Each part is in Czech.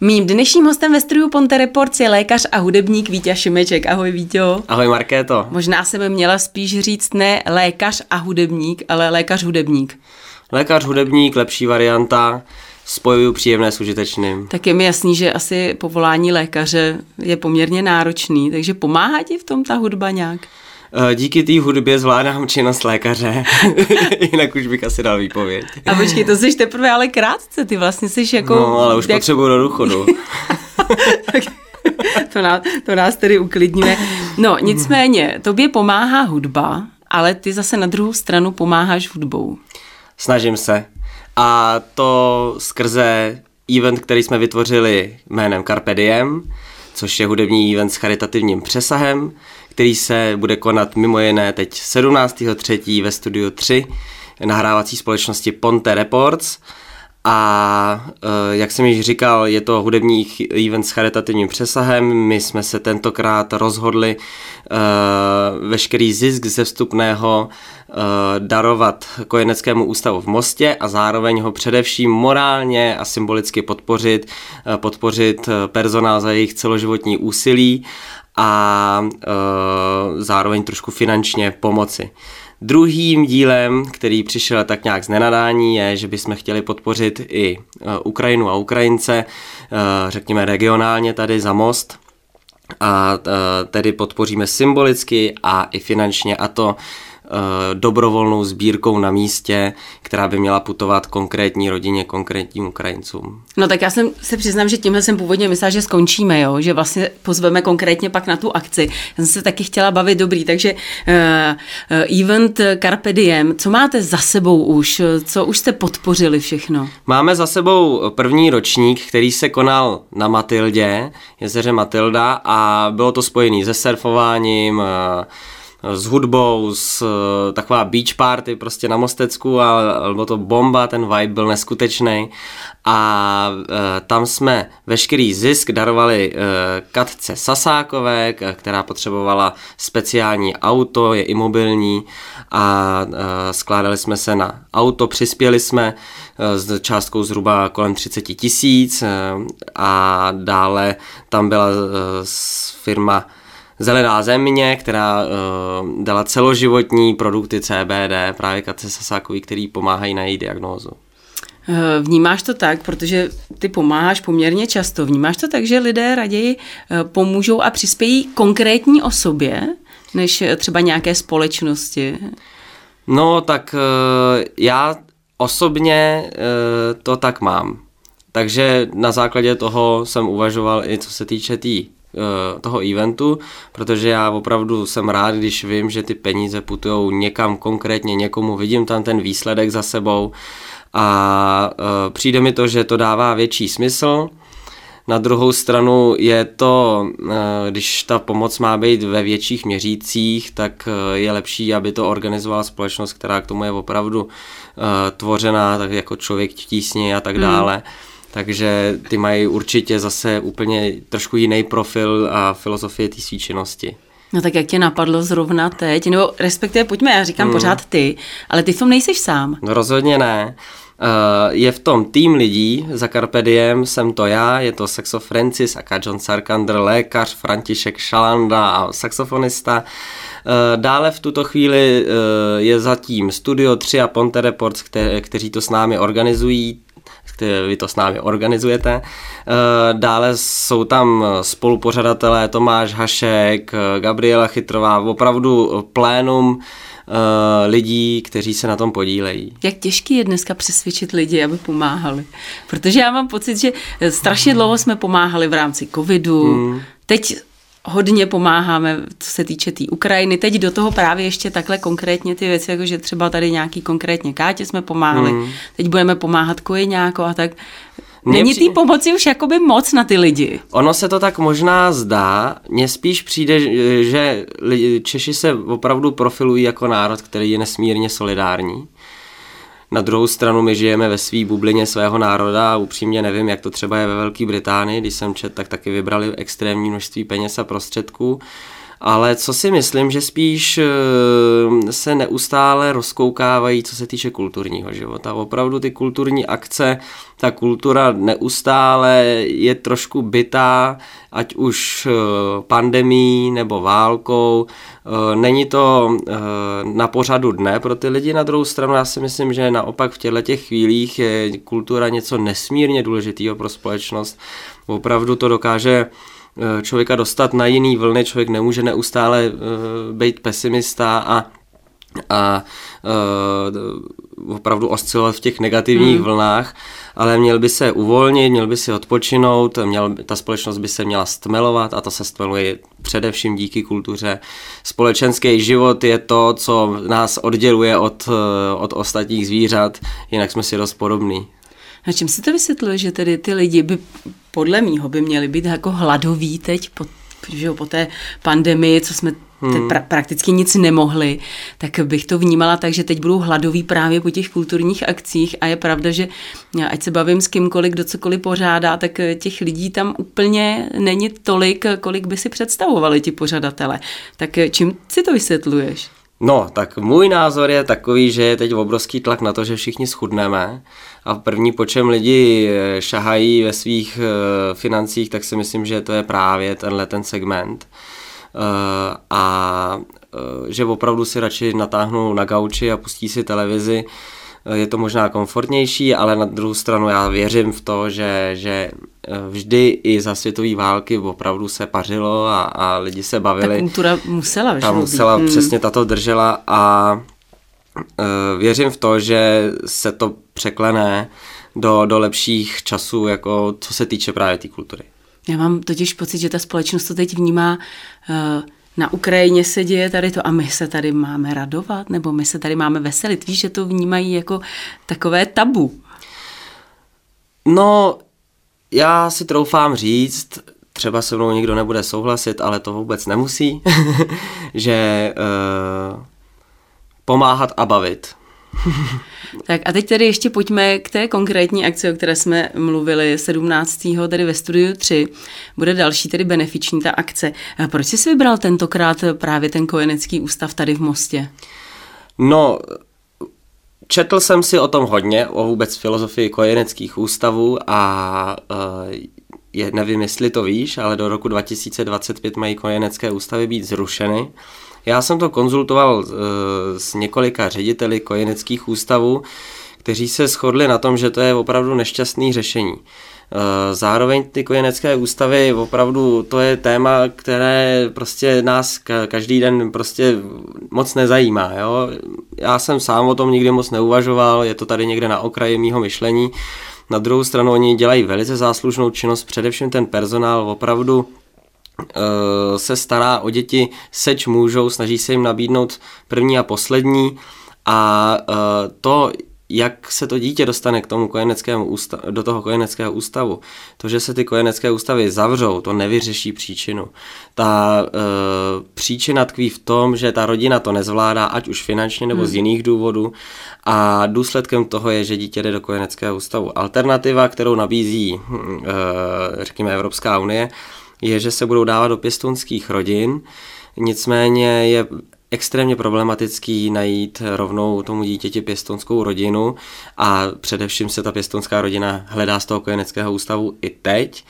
Mým dnešním hostem ve studiu Ponte Reports je lékař a hudebník Vítě Šimeček. Ahoj Víťo. Ahoj Markéto. Možná se by měla spíš říct ne lékař a hudebník, ale lékař hudebník. Lékař hudebník, lepší varianta spojuju příjemné s užitečným. Tak je mi jasný, že asi povolání lékaře je poměrně náročný, takže pomáhá ti v tom ta hudba nějak? Eh, díky té hudbě zvládám činnost lékaře, jinak už bych asi dal výpověď. A počkej, to jsi teprve ale krátce, ty vlastně jsi jako... No, ale už jak... potřebuji do důchodu. to, nás, to nás tedy uklidňuje. No, nicméně, tobě pomáhá hudba, ale ty zase na druhou stranu pomáháš hudbou. Snažím se. A to skrze event, který jsme vytvořili jménem Carpe Diem, což je hudební event s charitativním přesahem, který se bude konat mimo jiné teď 17.3. ve studiu 3 nahrávací společnosti Ponte Reports. A eh, jak jsem již říkal, je to hudební event s charitativním přesahem. My jsme se tentokrát rozhodli uh, veškerý zisk ze vstupného uh, darovat Kojeneckému ústavu v Mostě a zároveň ho především morálně a symbolicky podpořit, podpořit personál za jejich celoživotní úsilí a uh, zároveň trošku finančně pomoci. Druhým dílem, který přišel tak nějak z nenadání, je, že bychom chtěli podpořit i Ukrajinu a Ukrajince, řekněme regionálně tady za most, a tedy podpoříme symbolicky a i finančně a to dobrovolnou sbírkou na místě, která by měla putovat konkrétní rodině, konkrétním Ukrajincům. No tak já jsem se přiznám, že tímhle jsem původně myslela, že skončíme, jo? že vlastně pozveme konkrétně pak na tu akci. Já jsem se taky chtěla bavit dobrý, takže uh, event Carpe Diem, co máte za sebou už, co už jste podpořili všechno? Máme za sebou první ročník, který se konal na Matildě, jezeře Matilda a bylo to spojené se surfováním, uh, s hudbou, s eh, taková beach party prostě na Mostecku a bylo to bomba, ten vibe byl neskutečný. A e, tam jsme veškerý zisk darovali e, Katce Sasákové, která potřebovala speciální auto, je imobilní a skládali jsme se na auto, přispěli jsme s částkou zhruba kolem 30 tisíc a dále tam byla firma Zelená země, která uh, dala celoživotní produkty CBD, právě Katce Sasákový, který pomáhají na její diagnózu. Eh, vnímáš to tak, protože ty pomáháš poměrně často, vnímáš to tak, že lidé raději eh, pomůžou a přispějí konkrétní osobě, než třeba nějaké společnosti? No, tak já osobně to tak mám. Takže na základě toho jsem uvažoval i co se týče té tý toho eventu, protože já opravdu jsem rád, když vím, že ty peníze putují někam konkrétně někomu, vidím tam ten výsledek za sebou a uh, přijde mi to, že to dává větší smysl. Na druhou stranu je to, uh, když ta pomoc má být ve větších měřících, tak je lepší, aby to organizovala společnost, která k tomu je opravdu tvořená, tak jako člověk tísně a tak hmm. dále. Mm takže ty mají určitě zase úplně trošku jiný profil a filozofie té svíčenosti. No tak jak tě napadlo zrovna teď, nebo respektive pojďme, já říkám hmm. pořád ty, ale ty v tom nejseš sám. No rozhodně ne. Uh, je v tom tým lidí, za Carpe Diem jsem to já, je to Saxo Francis, a John Sarkander, lékař, František Šalanda a saxofonista. Uh, dále v tuto chvíli uh, je zatím Studio 3 a Ponte Reports, kte- kteří to s námi organizují vy to s námi organizujete. Eh, dále jsou tam spolupořadatelé Tomáš Hašek, Gabriela Chytrová, opravdu plénum eh, lidí, kteří se na tom podílejí. Jak těžký je dneska přesvědčit lidi, aby pomáhali? Protože já mám pocit, že strašně dlouho jsme pomáhali v rámci covidu, hmm. teď hodně pomáháme, co se týče té tý Ukrajiny. Teď do toho právě ještě takhle konkrétně ty věci, jako že třeba tady nějaký konkrétně Kátě jsme pomáhali, hmm. teď budeme pomáhat Kojeňáko a tak. Není té pomoci už jakoby moc na ty lidi. Ono se to tak možná zdá, mně spíš přijde, že Češi se opravdu profilují jako národ, který je nesmírně solidární. Na druhou stranu my žijeme ve své bublině svého národa a upřímně nevím, jak to třeba je ve Velké Británii, když jsem čet, tak taky vybrali extrémní množství peněz a prostředků ale co si myslím, že spíš se neustále rozkoukávají, co se týče kulturního života. Opravdu ty kulturní akce, ta kultura neustále je trošku bytá, ať už pandemí nebo válkou. Není to na pořadu dne pro ty lidi, na druhou stranu já si myslím, že naopak v těchto těch chvílích je kultura něco nesmírně důležitého pro společnost. Opravdu to dokáže Eh, člověka dostat na jiný vlny, člověk nemůže neustále uh, být pesimista a a uh, opravdu oscilovat v těch negativních hmm. vlnách, ale měl by se uvolnit, měl by si odpočinout, měl, ta společnost by se měla stmelovat a to se stmeluje především díky kultuře. Společenský život je to, co nás odděluje od, od ostatních zvířat, jinak jsme si dost podobní. Na čem si to vysvětluje, že tedy ty lidi by podle mýho by měli být jako hladoví teď po, že po té pandemii, co jsme hmm. pra, prakticky nic nemohli, tak bych to vnímala tak, že teď budou hladoví právě po těch kulturních akcích a je pravda, že ať se bavím s kýmkoliv, kdo cokoliv pořádá, tak těch lidí tam úplně není tolik, kolik by si představovali ti pořadatele. Tak čím si to vysvětluješ? No, tak můj názor je takový, že je teď obrovský tlak na to, že všichni schudneme a první po čem lidi eh, šahají ve svých eh, financích, tak si myslím, že to je právě tenhle ten segment. Eh, a že opravdu si radši natáhnou na gauči a pustí si televizi, je to možná komfortnější, ale na druhou stranu já věřím v to, že, že vždy i za světové války opravdu se pařilo a, a lidi se bavili. Ta kultura musela. Ta musela, hmm. přesně tato držela a uh, věřím v to, že se to překlene do, do lepších časů, jako co se týče právě té kultury. Já mám totiž pocit, že ta společnost to teď vnímá uh, na Ukrajině se děje tady to a my se tady máme radovat, nebo my se tady máme veselit. Víš, že to vnímají jako takové tabu. No, já si troufám říct, třeba se mnou nikdo nebude souhlasit, ale to vůbec nemusí, že uh, pomáhat a bavit. Tak a teď tedy ještě pojďme k té konkrétní akci, o které jsme mluvili 17. tedy ve studiu 3. Bude další tedy benefiční ta akce. A proč jsi vybral tentokrát právě ten kojenecký ústav tady v Mostě? No, četl jsem si o tom hodně, o vůbec filozofii kojeneckých ústavů a uh, je, nevím, jestli to víš, ale do roku 2025 mají kojenecké ústavy být zrušeny. Já jsem to konzultoval uh, s několika řediteli kojeneckých ústavů, kteří se shodli na tom, že to je opravdu nešťastné řešení. Eh, zároveň ty kojenecké ústavy opravdu to je téma, které prostě nás každý den prostě moc nezajímá. Jo? Já jsem sám o tom nikdy moc neuvažoval, je to tady někde na okraji mýho myšlení. Na druhou stranu oni dělají velice záslužnou činnost, především ten personál opravdu eh, se stará o děti seč můžou, snaží se jim nabídnout první a poslední a eh, to jak se to dítě dostane k tomu kojeneckému ústavu, do toho kojeneckého ústavu. To, že se ty kojenecké ústavy zavřou, to nevyřeší příčinu. Ta e, příčina tkví v tom, že ta rodina to nezvládá, ať už finančně nebo hmm. z jiných důvodů a důsledkem toho je, že dítě jde do kojeneckého ústavu. Alternativa, kterou nabízí, e, řekněme, Evropská unie, je, že se budou dávat do pěstunských rodin, Nicméně je extrémně problematický najít rovnou tomu dítěti pěstonskou rodinu a především se ta pěstonská rodina hledá z toho kojeneckého ústavu i teď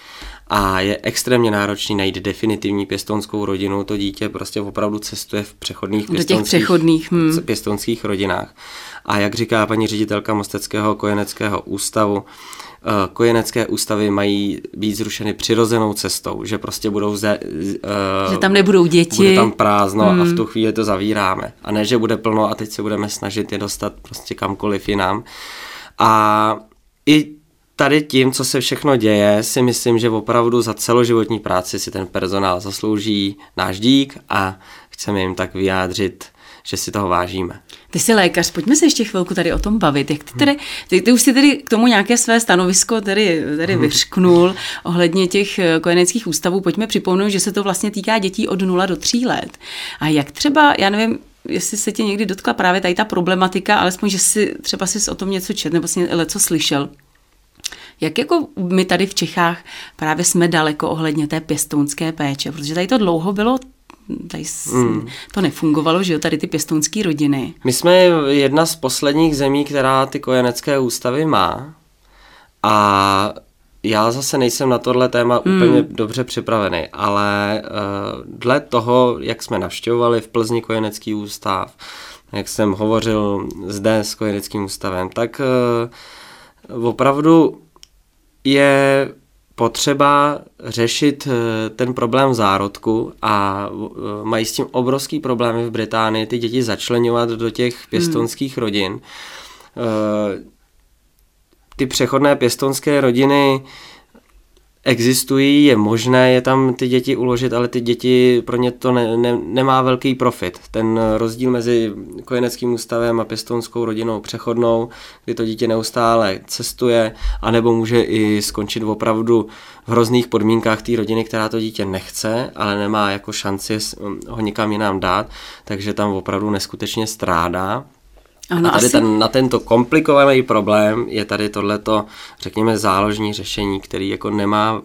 a je extrémně náročný najít definitivní pěstonskou rodinu. To dítě prostě opravdu cestuje v přechodných pěstonských, přechodných, hmm. pěstonských rodinách. A jak říká paní ředitelka Mosteckého kojeneckého ústavu, kojenecké ústavy mají být zrušeny přirozenou cestou, že prostě budou ze, uh, že tam nebudou děti. Bude tam prázdno hmm. a v hmm. tu chvíli to zavíráme. A ne, že bude plno a teď se budeme snažit je dostat prostě kamkoliv jinam. A i tady tím, co se všechno děje, si myslím, že opravdu za celoživotní práci si ten personál zaslouží náš dík a chceme jim tak vyjádřit že si toho vážíme. Ty jsi lékař, pojďme se ještě chvilku tady o tom bavit. Jak ty, tedy, ty, ty už si tedy k tomu nějaké své stanovisko tady, tady hmm. vyřknul ohledně těch eh, kojeneckých ústavů. Pojďme připomenout, že se to vlastně týká dětí od 0 do 3 let. A jak třeba, já nevím, jestli se tě někdy dotkla právě tady ta problematika, alespoň, že si třeba si o tom něco čet nebo si něco slyšel. Jak jako my tady v Čechách právě jsme daleko ohledně té pěstounské péče, protože tady to dlouho bylo tady mm. to nefungovalo, že jo, tady ty pěstounské rodiny. My jsme jedna z posledních zemí, která ty kojenecké ústavy má a já zase nejsem na tohle téma mm. úplně dobře připravený, ale uh, dle toho, jak jsme navštěvovali v Plzni kojenecký ústav, jak jsem hovořil zde s kojeneckým ústavem, tak uh, opravdu je potřeba řešit eh, ten problém zárodku a eh, mají s tím obrovský problémy v Británii ty děti začlenovat do těch pěstonských hmm. rodin. Eh, ty přechodné pěstonské rodiny existují, je možné je tam ty děti uložit, ale ty děti, pro ně to ne, ne, nemá velký profit. Ten rozdíl mezi kojeneckým ústavem a pěstounskou rodinou přechodnou, kdy to dítě neustále cestuje, anebo může i skončit opravdu v hrozných podmínkách té rodiny, která to dítě nechce, ale nemá jako šanci ho někam jinam dát, takže tam opravdu neskutečně strádá. Ano, a tady asi... ten, na tento komplikovaný problém je tady tohleto, řekněme, záložní řešení, který jako nemá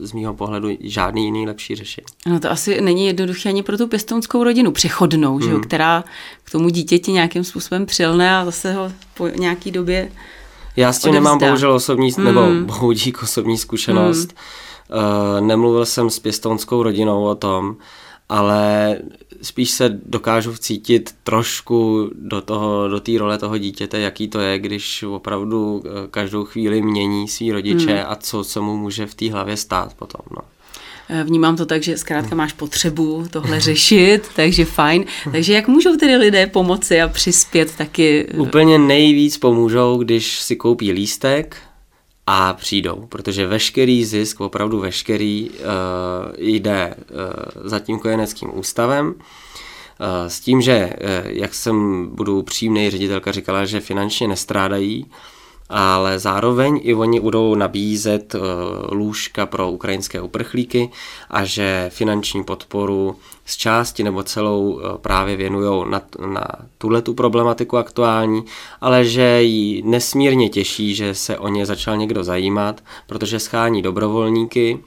z mýho pohledu žádný jiný lepší řešení. No to asi není jednoduché ani pro tu pěstounskou rodinu, přechodnou, mm. že jo, hmm. která k tomu dítěti nějakým způsobem přilne a zase ho po nějaký době Já s tím odevzdá. nemám bohužel osobní, mm. nebo bohudík osobní zkušenost. Mm. Uh, nemluvil jsem s pěstounskou rodinou o tom, ale spíš se dokážu vcítit trošku do toho, do té role toho dítěte, jaký to je, když opravdu eh, každou chvíli mění svý rodiče hmm. a co se mu může v té hlavě stát potom. No. Eh, vnímám to tak, že zkrátka máš potřebu tohle řešit, takže fajn. Takže jak můžou tedy lidé pomoci a přispět taky? Úplně nejvíc pomůžou, když si koupí lístek, a přijdou, protože veškerý zisk, opravdu veškerý, uh, jde uh, za tím kojeneckým ústavem. Uh, s tím, že, jak jsem budu přímný, ředitelka říkala, že finančně nestrádají, ale zároveň i oni budou nabízet uh, lůžka pro ukrajinské uprchlíky a že finanční podporu z části nebo celou uh, právě věnují na, na tuhle tu problematiku aktuální, ale že jí nesmírně těší, že se o ně začal někdo zajímat, protože schání dobrovolníky,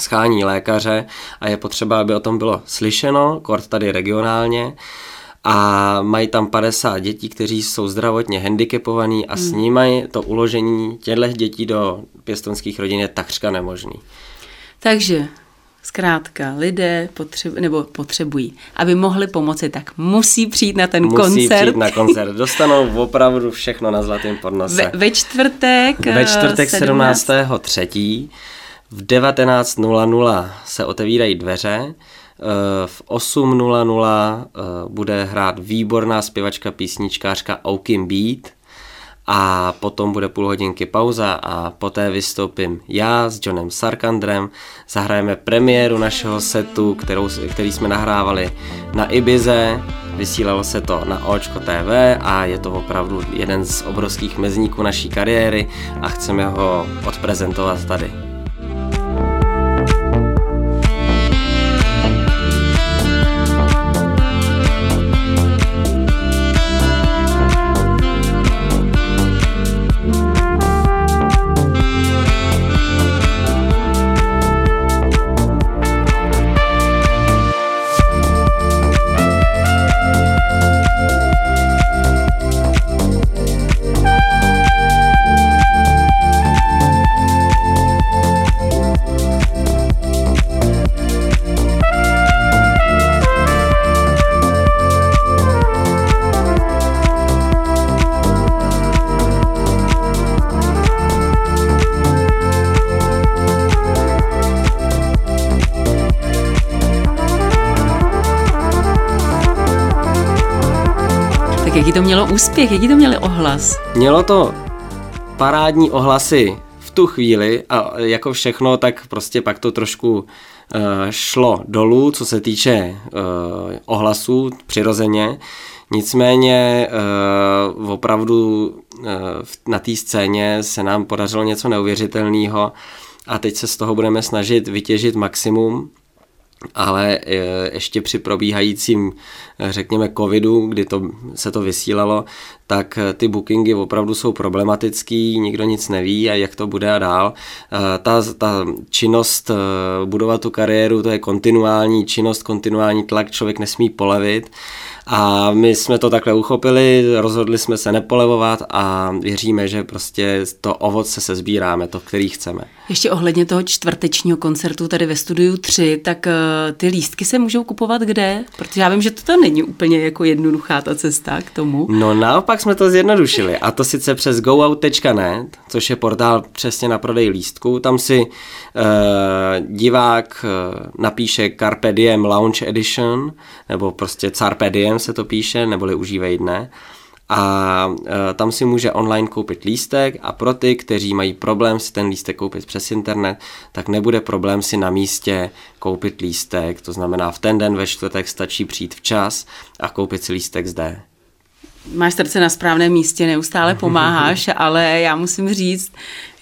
schání lékaře a je potřeba, aby o tom bylo slyšeno, kort tady regionálně a mají tam 50 dětí, kteří jsou zdravotně handicapovaní a hmm. s nimi to uložení těchto dětí do pěstonských rodin je takřka nemožný. Takže zkrátka lidé potřebu, nebo potřebují, aby mohli pomoci, tak musí přijít na ten musí koncert. Musí přijít na koncert. Dostanou opravdu všechno na zlatém podnose. Ve, ve čtvrtek? Ve čtvrtek 17. 17. v 19.00 se otevírají dveře Eh, v 8.00 eh, bude hrát výborná zpěvačka, písničkářka Aukim Beat a potom bude půl hodinky pauza a poté vystoupím já s Johnem Sarkandrem, zahrajeme premiéru našeho setu, kterou, který jsme nahrávali na Ibize, vysílalo se to na Očko TV a je to opravdu jeden z obrovských mezníků naší kariéry a chceme ho odprezentovat tady. To mělo úspěch? Jaký to měli ohlas? Mělo to parádní ohlasy v tu chvíli a jako všechno, tak prostě pak to trošku uh, šlo dolů, co se týče uh, ohlasů přirozeně. Nicméně uh, opravdu na té scéně se nám podařilo něco neuvěřitelného a teď se z toho budeme snažit vytěžit maximum ale e, ještě při probíhajícím, e, řekněme, covidu, kdy to, se to vysílalo, tak e, ty bookingy opravdu jsou problematický, nikdo nic neví a jak to bude a dál. Ta, ta činnost budovat tu kariéru, to je kontinuální činnost, kontinuální tlak, člověk nesmí polevit a my jsme to takhle uchopili, rozhodli jsme se nepolevovat a věříme, že prostě to ovoce se sbíráme, to, který chceme. Ještě ohledně toho čtvrtečního koncertu tady ve studiu 3, tak ty lístky se můžou kupovat kde? Protože já vím, že to není úplně jako jednoduchá ta cesta k tomu. No naopak jsme to zjednodušili a to sice přes goout.net, což je portál přesně na prodej lístků. Tam si uh, divák uh, napíše Carpe Diem Launch Edition nebo prostě Carpe Diem se to píše, neboli užívej dne a e, tam si může online koupit lístek a pro ty, kteří mají problém si ten lístek koupit přes internet, tak nebude problém si na místě koupit lístek, to znamená v ten den ve čtvrtek stačí přijít včas a koupit si lístek zde máš srdce na správném místě, neustále pomáháš, ale já musím říct,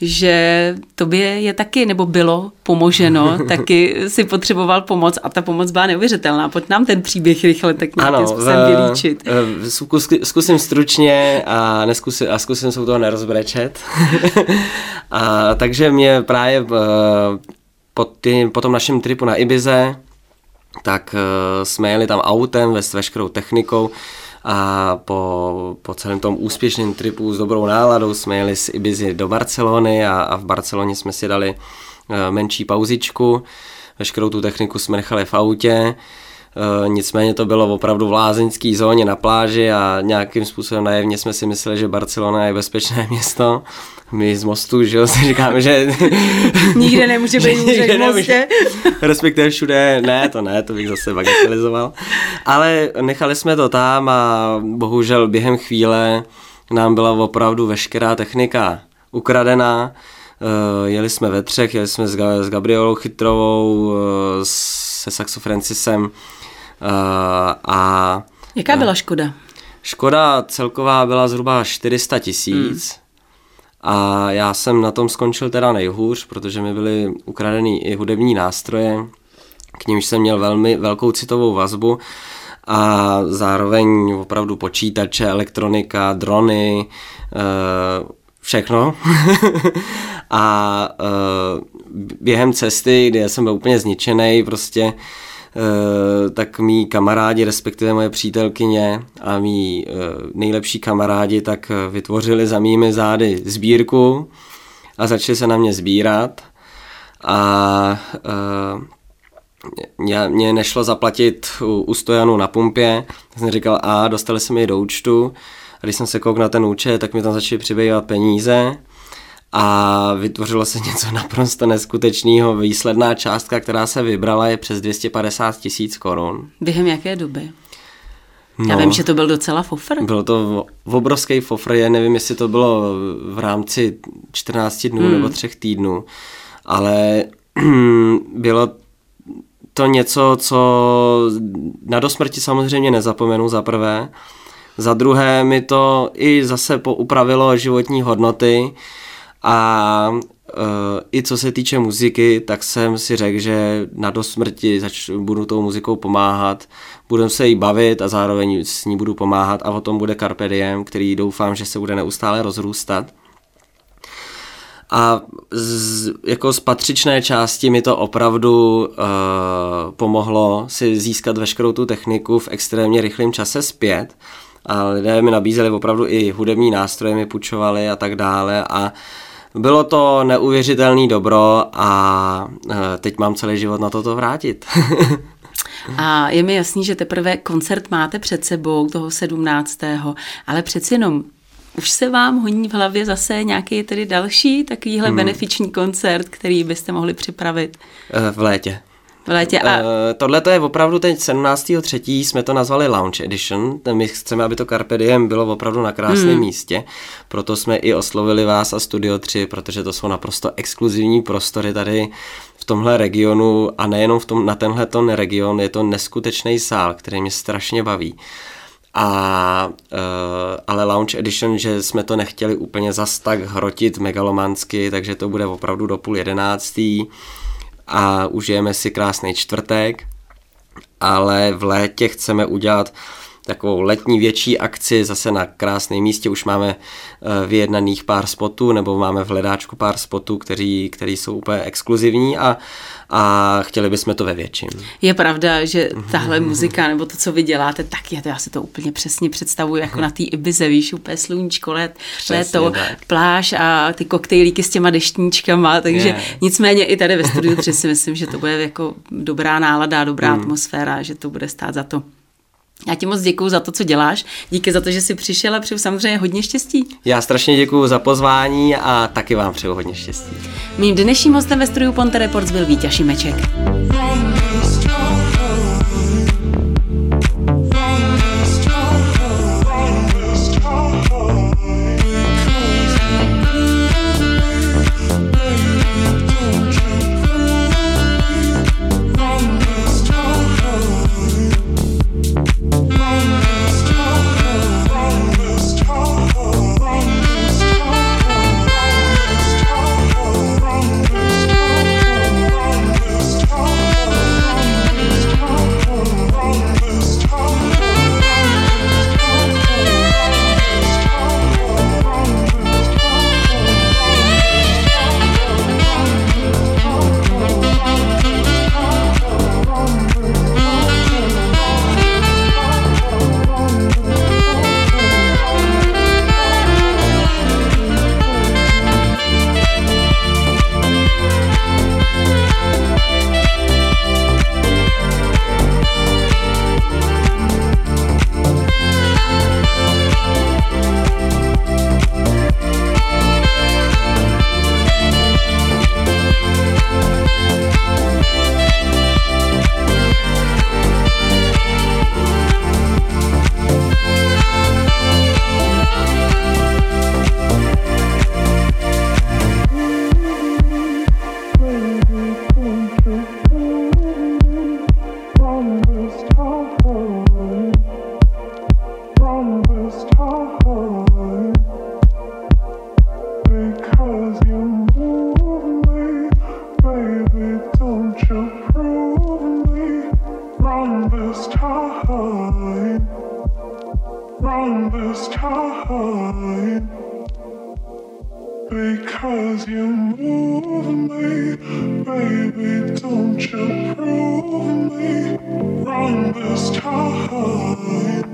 že tobě je taky, nebo bylo pomoženo, taky si potřeboval pomoc a ta pomoc byla neuvěřitelná. Pojď nám ten příběh rychle tak nějakým způsobem vylíčit. Zkusím stručně a, neskusím, a zkusím se u toho nerozbrečet. a, takže mě právě eh, po, tý, po tom našem tripu na Ibize, tak uh, jsme jeli tam autem ve s veškerou technikou, a po, po celém tom úspěšném tripu s dobrou náladou jsme jeli z Ibizy do Barcelony a, a v Barceloně jsme si dali eh, menší pauzičku. Veškerou tu techniku jsme nechali v autě. E, nicméně to bylo opravdu v lázeňské zóně na pláži a nějakým způsobem najevně jsme si mysleli, že Barcelona je bezpečné město my z mostu, že jo, si říkáme, že... Nikde nemůže být může v mostě. Respektive všude, ne, to ne, to bych zase bagatelizoval. Ale nechali jsme to tam a bohužel během chvíle nám byla opravdu veškerá technika ukradená. Uh, jeli jsme ve třech, jeli jsme s, s Gabrielou Chytrovou, uh, se Saxo Francisem a... Jaká byla škoda? Škoda celková byla zhruba 400 tisíc. Hmm a já jsem na tom skončil teda nejhůř, protože mi byly ukradený i hudební nástroje, k nímž jsem měl velmi velkou citovou vazbu a zároveň opravdu počítače, elektronika, drony, eh, všechno. a eh, během cesty, kdy jsem byl úplně zničený, prostě Eh, tak mý kamarádi, respektive moje přítelkyně a mý eh, nejlepší kamarádi, tak eh, vytvořili za mými zády sbírku a začali se na mě sbírat. A mě, mě nešlo zaplatit u, u stojanu na pumpě, tak jsem říkal, a dostali se mi do účtu, a když jsem se koukl na ten účet, tak mi tam začaly přibývat peníze a vytvořilo se něco naprosto neskutečného. Výsledná částka, která se vybrala, je přes 250 tisíc korun. Během jaké doby? No, Já vím, že to byl docela fofr. Bylo to obrovský fofr, já nevím, jestli to bylo v rámci 14 dnů hmm. nebo třech týdnů, ale bylo to něco, co na dosmrti samozřejmě nezapomenu za prvé. Za druhé mi to i zase poupravilo životní hodnoty, a uh, i co se týče muziky, tak jsem si řekl, že na dosmrti zač- budu tou muzikou pomáhat, budu se jí bavit a zároveň s ní budu pomáhat a o tom bude Carpe Diem, který doufám, že se bude neustále rozrůstat. A z, jako z patřičné části mi to opravdu uh, pomohlo si získat veškerou tu techniku v extrémně rychlém čase zpět. A lidé mi nabízeli opravdu i hudební nástroje, mi půjčovali a tak dále. A uh, bylo to neuvěřitelný dobro a eh, teď mám celý život na toto vrátit. A je mi jasný, že teprve koncert máte před sebou toho 17. Ale přeci jenom už se vám honí v hlavě zase nějaký tedy další takovýhle hmm. benefiční koncert, který byste mohli připravit? Eh, v létě v létě. A... Uh, Tohle to je opravdu teď 17.3. jsme to nazvali Lounge Edition. My chceme, aby to Carpe Diem bylo opravdu na krásném hmm. místě. Proto jsme i oslovili vás a Studio 3, protože to jsou naprosto exkluzivní prostory tady v tomhle regionu a nejenom v tom, na tenhle ton region. Je to neskutečný sál, který mě strašně baví. A, uh, ale Lounge Edition, že jsme to nechtěli úplně zas tak hrotit megalomansky, takže to bude opravdu do půl jedenáctý a užijeme si krásný čtvrtek, ale v létě chceme udělat takovou letní větší akci zase na krásném místě. Už máme eh, vyjednaných pár spotů, nebo máme v hledáčku pár spotů, který, který jsou úplně exkluzivní a, a chtěli bychom to ve větším. Je pravda, že tahle muzika, nebo to, co vy děláte, tak je to, já si to úplně přesně představuji, jako na té Ibize, víš, úplně sluníčko, let, léto, tak. pláž a ty koktejlíky s těma deštníčkama, takže yeah. nicméně i tady ve studiu 3 si myslím, že to bude jako dobrá nálada, dobrá mm. atmosféra, že to bude stát za to. Já ti moc děkuji za to, co děláš. Díky za to, že jsi přišel a přeju samozřejmě hodně štěstí. Já strašně děkuji za pozvání a taky vám přeju hodně štěstí. Mým dnešním hostem ve studiu Ponte Reports byl Vítěz Šimeček. time, from this time, because you move me, baby, don't you prove me, from this time.